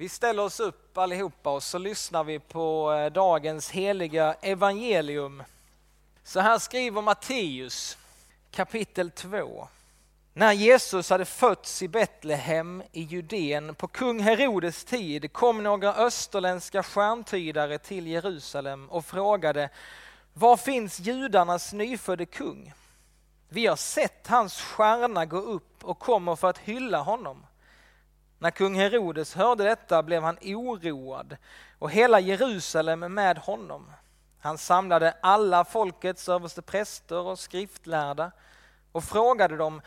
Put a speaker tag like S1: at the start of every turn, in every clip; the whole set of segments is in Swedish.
S1: Vi ställer oss upp allihopa och så lyssnar vi på eh, dagens heliga evangelium. Så här skriver Matteus kapitel 2. När Jesus hade fötts i Betlehem i Judeen på kung Herodes tid kom några österländska stjärntydare till Jerusalem och frågade Var finns judarnas nyfödde kung? Vi har sett hans stjärna gå upp och kommer för att hylla honom. När kung Herodes hörde detta blev han oroad och hela Jerusalem med honom. Han samlade alla folkets överstepräster och skriftlärda och frågade dem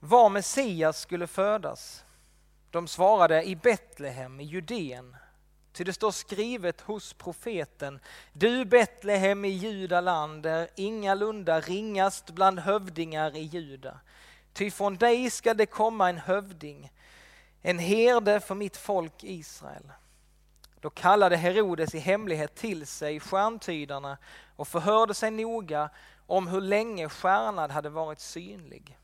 S1: var Messias skulle födas. De svarade i Betlehem i Judeen. Ty det står skrivet hos profeten, du Betlehem i Judaland är ingalunda ringast bland hövdingar i Juda. Ty från dig ska det komma en hövding, en herde för mitt folk Israel. Då kallade Herodes i hemlighet till sig stjärntydarna och förhörde sig noga om hur länge stjärnan hade varit synlig.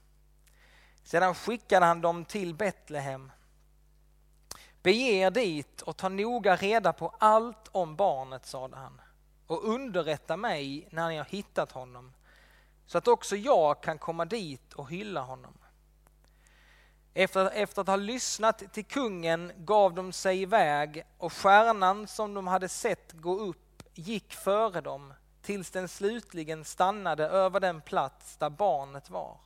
S1: Sedan skickade han dem till Betlehem. Bege er dit och ta noga reda på allt om barnet, sade han, och underrätta mig när ni har hittat honom, så att också jag kan komma dit och hylla honom. Efter, efter att ha lyssnat till kungen gav de sig iväg och stjärnan som de hade sett gå upp gick före dem tills den slutligen stannade över den plats där barnet var.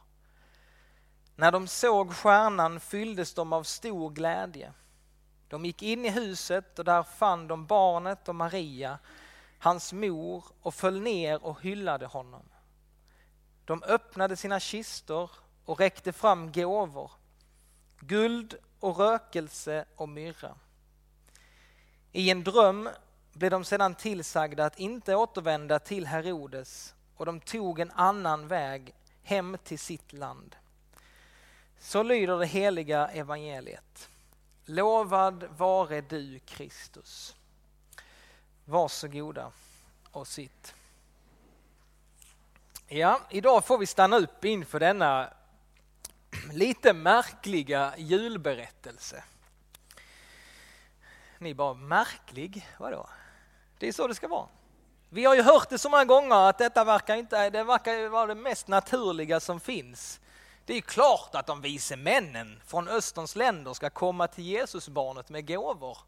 S1: När de såg stjärnan fylldes de av stor glädje. De gick in i huset och där fann de barnet och Maria, hans mor, och föll ner och hyllade honom. De öppnade sina kistor och räckte fram gåvor, guld och rökelse och myrra. I en dröm blev de sedan tillsagda att inte återvända till Herodes och de tog en annan väg hem till sitt land. Så lyder det heliga evangeliet. Lovad vare du Kristus. Varsågoda och sitt. Ja, idag får vi stanna upp inför denna lite märkliga julberättelse. Ni bara, märklig? Vadå? Det är så det ska vara. Vi har ju hört det så många gånger att detta verkar, inte, det verkar vara det mest naturliga som finns. Det är klart att de vise männen från Österns länder ska komma till Jesusbarnet med gåvor.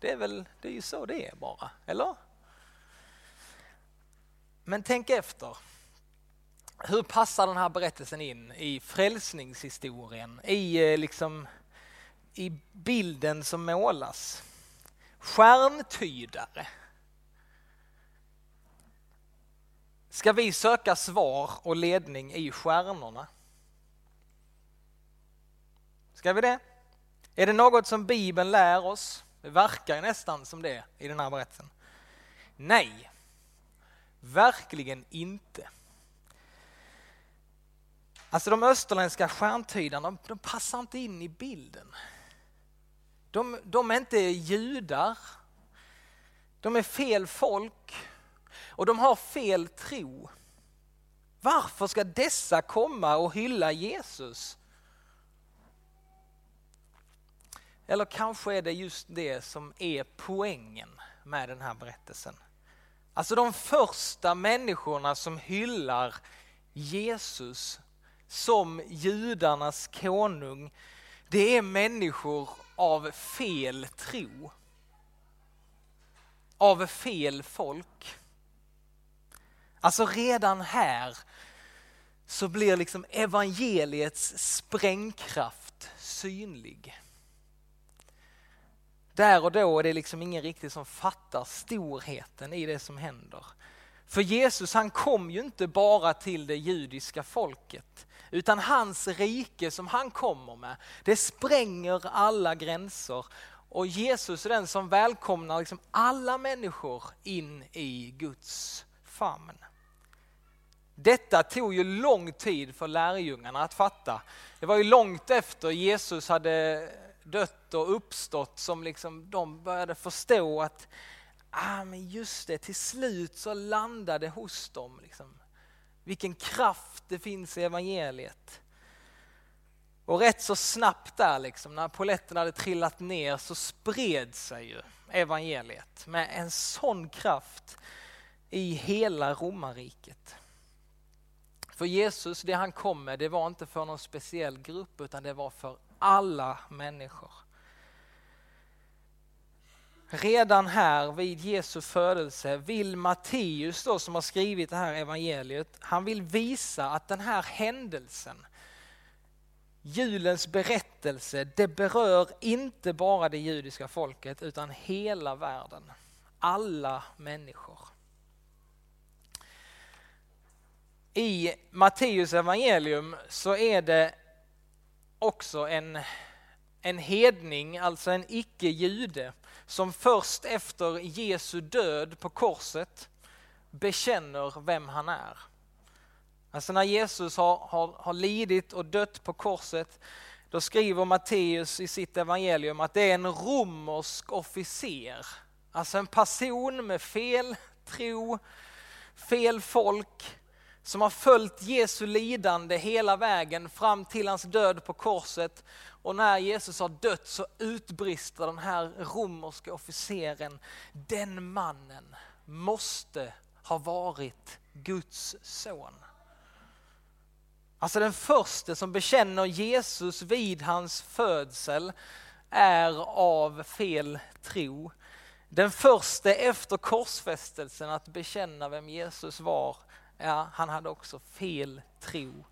S1: Det är väl det är ju så det är bara, eller? Men tänk efter. Hur passar den här berättelsen in i frälsningshistorien, i, eh, liksom, i bilden som målas? Stjärntydare. Ska vi söka svar och ledning i stjärnorna? Ska vi det? Är det något som Bibeln lär oss? Det verkar nästan som det i den här berättelsen. Nej, verkligen inte. Alltså de österländska stjärntydarna, de, de passar inte in i bilden. De, de är inte judar. De är fel folk och de har fel tro. Varför ska dessa komma och hylla Jesus? Eller kanske är det just det som är poängen med den här berättelsen. Alltså de första människorna som hyllar Jesus som judarnas konung, det är människor av fel tro. Av fel folk. Alltså redan här så blir liksom evangeliets sprängkraft synlig. Där och då är det liksom ingen riktigt som fattar storheten i det som händer. För Jesus han kom ju inte bara till det judiska folket, utan hans rike som han kommer med, det spränger alla gränser. Och Jesus är den som välkomnar liksom alla människor in i Guds famn. Detta tog ju lång tid för lärjungarna att fatta. Det var ju långt efter Jesus hade dött och uppstått som liksom de började förstå att ah, men just det, till slut så landade hos dem. Liksom. Vilken kraft det finns i evangeliet. Och rätt så snabbt där, liksom, när poletten hade trillat ner, så spred sig ju evangeliet med en sån kraft i hela romarriket. För Jesus, det han kom med, det var inte för någon speciell grupp utan det var för alla människor. Redan här vid Jesu födelse vill Matteus då som har skrivit det här evangeliet, han vill visa att den här händelsen, julens berättelse, det berör inte bara det judiska folket utan hela världen. Alla människor. I Matteus evangelium så är det också en, en hedning, alltså en icke-jude, som först efter Jesu död på korset bekänner vem han är. Alltså när Jesus har, har, har lidit och dött på korset, då skriver Matteus i sitt evangelium att det är en romersk officer, alltså en person med fel tro, fel folk, som har följt Jesu lidande hela vägen fram till hans död på korset. Och när Jesus har dött så utbrister den här romerske officeren, den mannen måste ha varit Guds son. Alltså den första som bekänner Jesus vid hans födsel är av fel tro. Den första efter korsfästelsen att bekänna vem Jesus var ja, han hade också fel tro.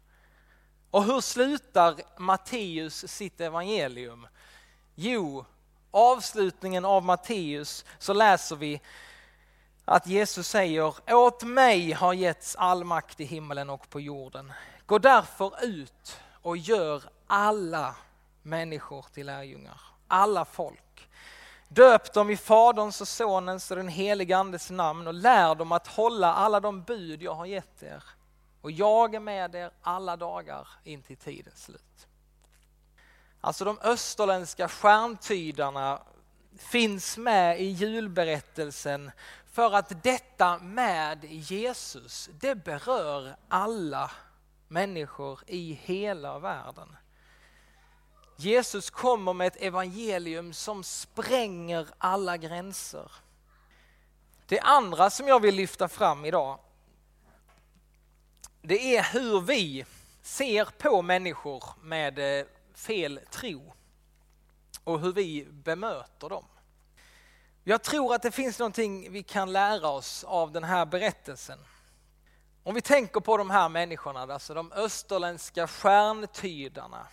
S1: Och hur slutar Matteus sitt evangelium? Jo, avslutningen av Matteus så läser vi att Jesus säger, åt mig har getts all makt i himmelen och på jorden. Gå därför ut och gör alla människor till lärjungar, alla folk. Döp dem i Faderns och Sonens och den helige Andes namn och lär dem att hålla alla de bud jag har gett er. Och jag är med er alla dagar in till tidens slut. Alltså de österländska stjärntydarna finns med i julberättelsen för att detta med Jesus, det berör alla människor i hela världen. Jesus kommer med ett evangelium som spränger alla gränser. Det andra som jag vill lyfta fram idag, det är hur vi ser på människor med eh, fel tro och hur vi bemöter dem. Jag tror att det finns någonting vi kan lära oss av den här berättelsen. Om vi tänker på de här människorna, alltså de österländska stjärntydarna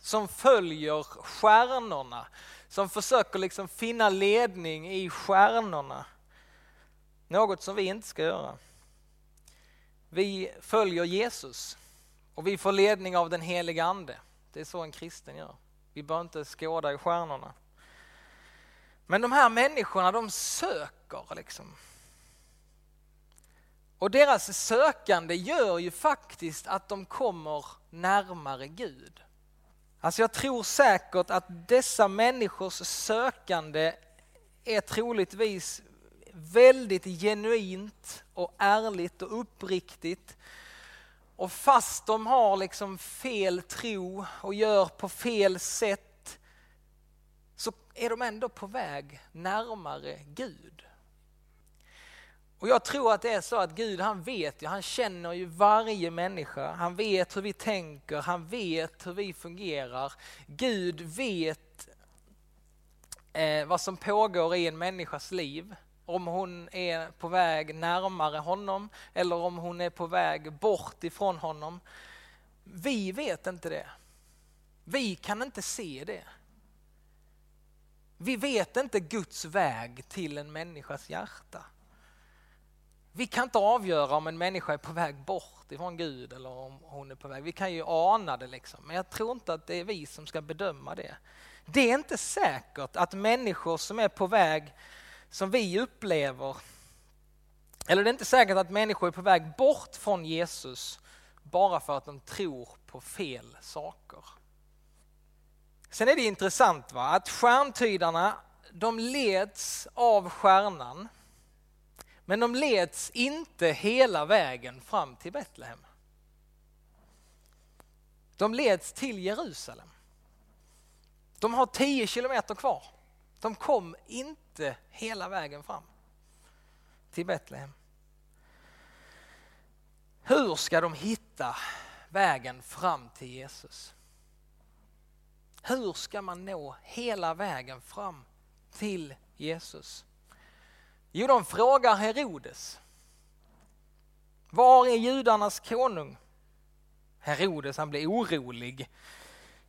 S1: som följer stjärnorna, som försöker liksom finna ledning i stjärnorna. Något som vi inte ska göra. Vi följer Jesus och vi får ledning av den heliga ande. Det är så en kristen gör. Vi bör inte skåda i stjärnorna. Men de här människorna de söker liksom. Och deras sökande gör ju faktiskt att de kommer närmare Gud. Alltså jag tror säkert att dessa människors sökande är troligtvis väldigt genuint och ärligt och uppriktigt. Och fast de har liksom fel tro och gör på fel sätt så är de ändå på väg närmare Gud. Och jag tror att det är så att Gud han vet ju, han känner ju varje människa. Han vet hur vi tänker, han vet hur vi fungerar. Gud vet eh, vad som pågår i en människas liv. Om hon är på väg närmare honom eller om hon är på väg bort ifrån honom. Vi vet inte det. Vi kan inte se det. Vi vet inte Guds väg till en människas hjärta. Vi kan inte avgöra om en människa är på väg bort ifrån Gud eller om hon är på väg. Vi kan ju ana det liksom, men jag tror inte att det är vi som ska bedöma det. Det är inte säkert att människor som är på väg, som vi upplever, eller det är inte säkert att människor är på väg bort från Jesus bara för att de tror på fel saker. Sen är det intressant va? att stjärntydarna, de leds av stjärnan men de leds inte hela vägen fram till Betlehem. De leds till Jerusalem. De har 10 kilometer kvar. De kom inte hela vägen fram till Betlehem. Hur ska de hitta vägen fram till Jesus? Hur ska man nå hela vägen fram till Jesus? Jo, de frågar Herodes. Var är judarnas konung? Herodes han blir orolig,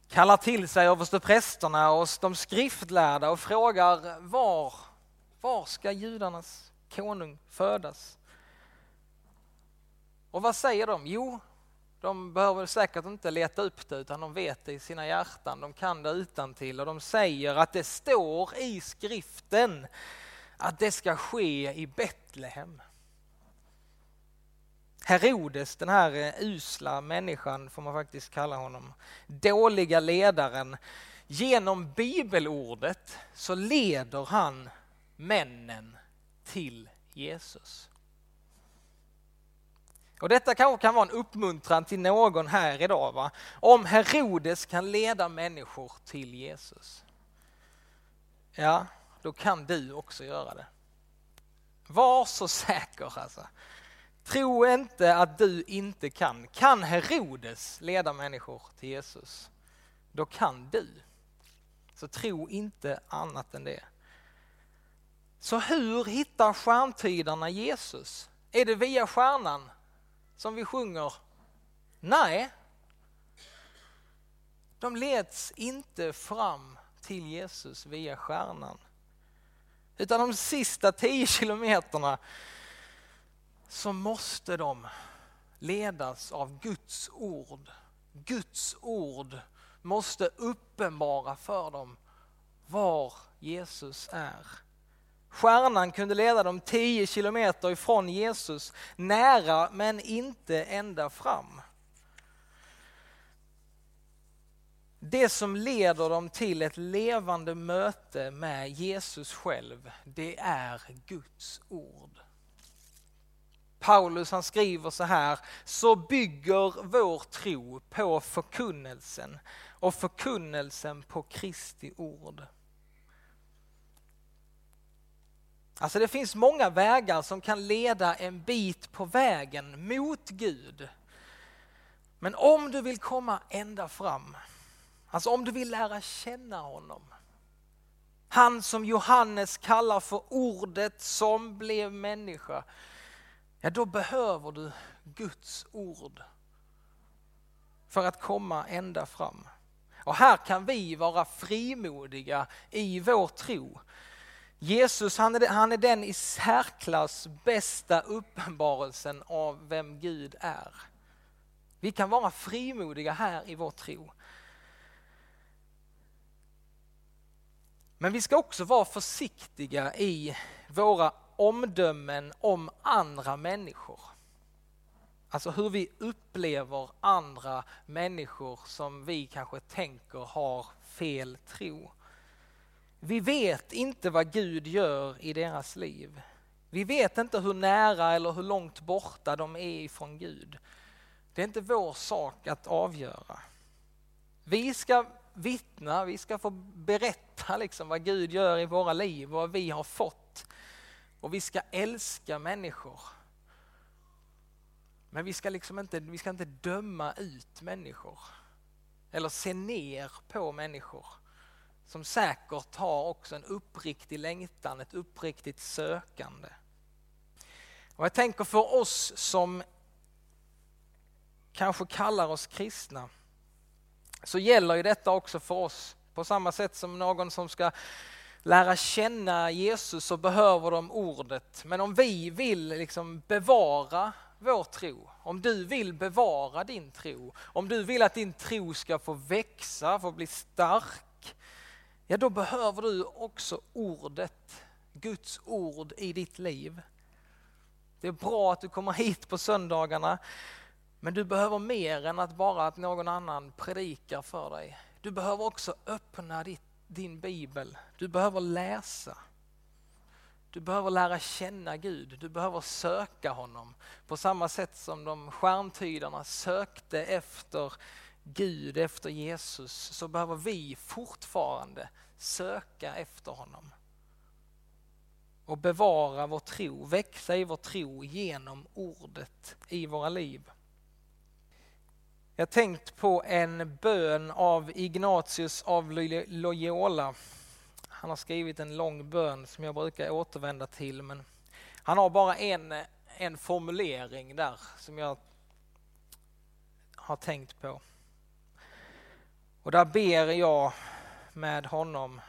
S1: kallar till sig översteprästerna och de skriftlärda och frågar var, var ska judarnas konung födas? Och vad säger de? Jo, de behöver säkert inte leta upp det utan de vet det i sina hjärtan, de kan det utan till och de säger att det står i skriften att det ska ske i Betlehem. Herodes, den här eh, usla människan får man faktiskt kalla honom, dåliga ledaren, genom bibelordet så leder han männen till Jesus. Och detta kanske kan vara en uppmuntran till någon här idag. Va? Om Herodes kan leda människor till Jesus, ja, då kan du också göra det. Var så säker alltså. Tro inte att du inte kan. Kan Herodes leda människor till Jesus, då kan du. Så tro inte annat än det. Så hur hittar stjärntydarna Jesus? Är det via stjärnan som vi sjunger? Nej. De leds inte fram till Jesus via stjärnan. Utan de sista tio kilometerna så måste de ledas av Guds ord. Guds ord måste uppenbara för dem var Jesus är. Stjärnan kunde leda dem 10 kilometer ifrån Jesus, nära men inte ända fram. Det som leder dem till ett levande möte med Jesus själv, det är Guds ord. Paulus han skriver så här, så bygger vår tro på förkunnelsen och förkunnelsen på Kristi ord. Alltså det finns många vägar som kan leda en bit på vägen mot Gud. Men om du vill komma ända fram, alltså om du vill lära känna honom, han som Johannes kallar för ordet som blev människa, ja då behöver du Guds ord för att komma ända fram. Och här kan vi vara frimodiga i vår tro. Jesus han är, han är den i särklass bästa uppenbarelsen av vem Gud är. Vi kan vara frimodiga här i vår tro. Men vi ska också vara försiktiga i våra omdömen om andra människor. Alltså hur vi upplever andra människor som vi kanske tänker har fel tro. Vi vet inte vad Gud gör i deras liv. Vi vet inte hur nära eller hur långt borta de är ifrån Gud. Det är inte vår sak att avgöra. Vi ska vittna, vi ska få berätta liksom vad Gud gör i våra liv och vad vi har fått. Och vi ska älska människor. Men vi ska, liksom inte, vi ska inte döma ut människor. Eller se ner på människor. Som säkert har också en uppriktig längtan, ett uppriktigt sökande. Och jag tänker för oss som kanske kallar oss kristna så gäller ju detta också för oss. På samma sätt som någon som ska lära känna Jesus så behöver de ordet. Men om vi vill liksom bevara vår tro, om du vill bevara din tro, om du vill att din tro ska få växa, få bli stark, ja då behöver du också ordet, Guds ord i ditt liv. Det är bra att du kommer hit på söndagarna, men du behöver mer än att bara att någon annan predikar för dig. Du behöver också öppna ditt, din bibel. Du behöver läsa. Du behöver lära känna Gud. Du behöver söka honom på samma sätt som de stjärntydarna sökte efter Gud, efter Jesus, så behöver vi fortfarande söka efter honom. Och bevara vår tro, växa i vår tro genom ordet i våra liv. Jag har tänkt på en bön av Ignatius av Loyola. Han har skrivit en lång bön som jag brukar återvända till men han har bara en, en formulering där som jag har tänkt på. Och där ber jag med honom,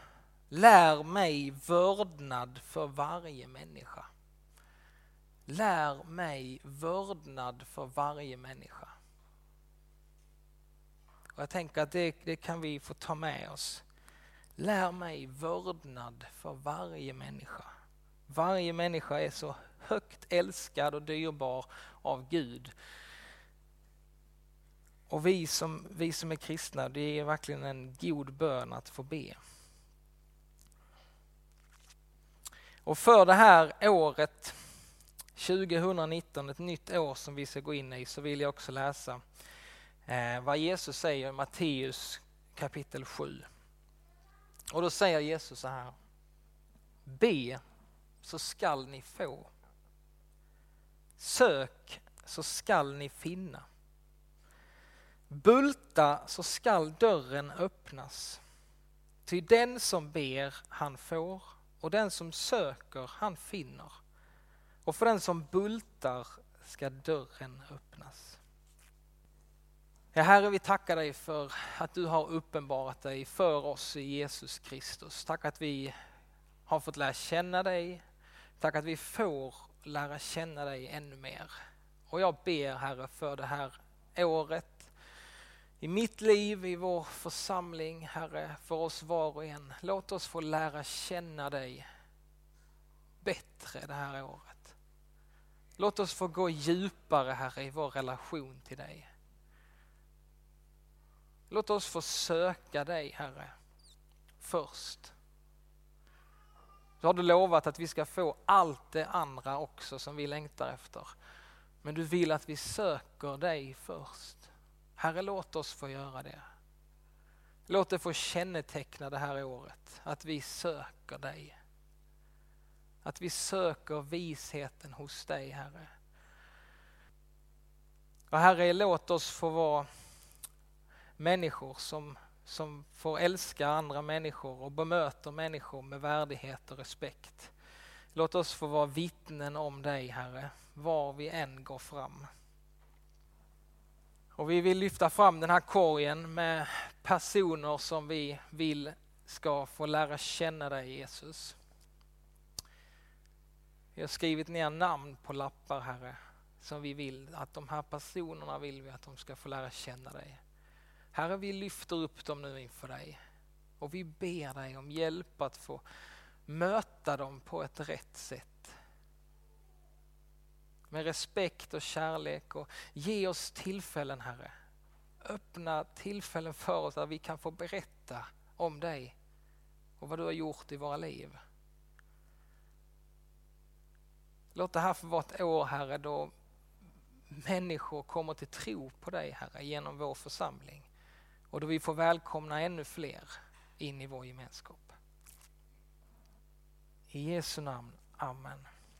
S1: lär mig vördnad för varje människa. Lär mig vördnad för varje människa. Och jag tänker att det, det kan vi få ta med oss. Lär mig vördnad för varje människa. Varje människa är så högt älskad och dyrbar av Gud. Och vi som, vi som är kristna, det är verkligen en god bön att få be. Och för det här året 2019, ett nytt år som vi ska gå in i, så vill jag också läsa eh, vad Jesus säger i Matteus kapitel 7. Och då säger Jesus så här. Be så skall ni få. Sök så skall ni finna. Bulta så skall dörren öppnas. Ty den som ber han får och den som söker han finner. Och för den som bultar ska dörren öppnas. Ja, Herre, vi tackar dig för att du har uppenbarat dig för oss i Jesus Kristus. Tack att vi har fått lära känna dig. Tack att vi får lära känna dig ännu mer. Och jag ber Herre för det här året, i mitt liv, i vår församling, Herre, för oss var och en. Låt oss få lära känna dig bättre det här året. Låt oss få gå djupare, Herre, i vår relation till dig. Låt oss få söka dig, Herre, först. Du har du lovat att vi ska få allt det andra också som vi längtar efter. Men du vill att vi söker dig först. Herre, låt oss få göra det. Låt det få känneteckna det här året, att vi söker dig. Att vi söker visheten hos dig, Herre. Och Herre, låt oss få vara människor som, som får älska andra människor och bemöter människor med värdighet och respekt. Låt oss få vara vittnen om dig, Herre, var vi än går fram. Och vi vill lyfta fram den här korgen med personer som vi vill ska få lära känna dig Jesus. Vi har skrivit ner namn på lappar Herre som vi vill att de här personerna vill vi att de ska få lära känna dig. Herre vi lyfter upp dem nu inför dig och vi ber dig om hjälp att få möta dem på ett rätt sätt med respekt och kärlek och ge oss tillfällen Herre. Öppna tillfällen för oss där vi kan få berätta om dig och vad du har gjort i våra liv. Låt det här få vara ett år Herre då människor kommer till tro på dig Herre genom vår församling och då vi får välkomna ännu fler in i vår gemenskap. I Jesu namn, Amen.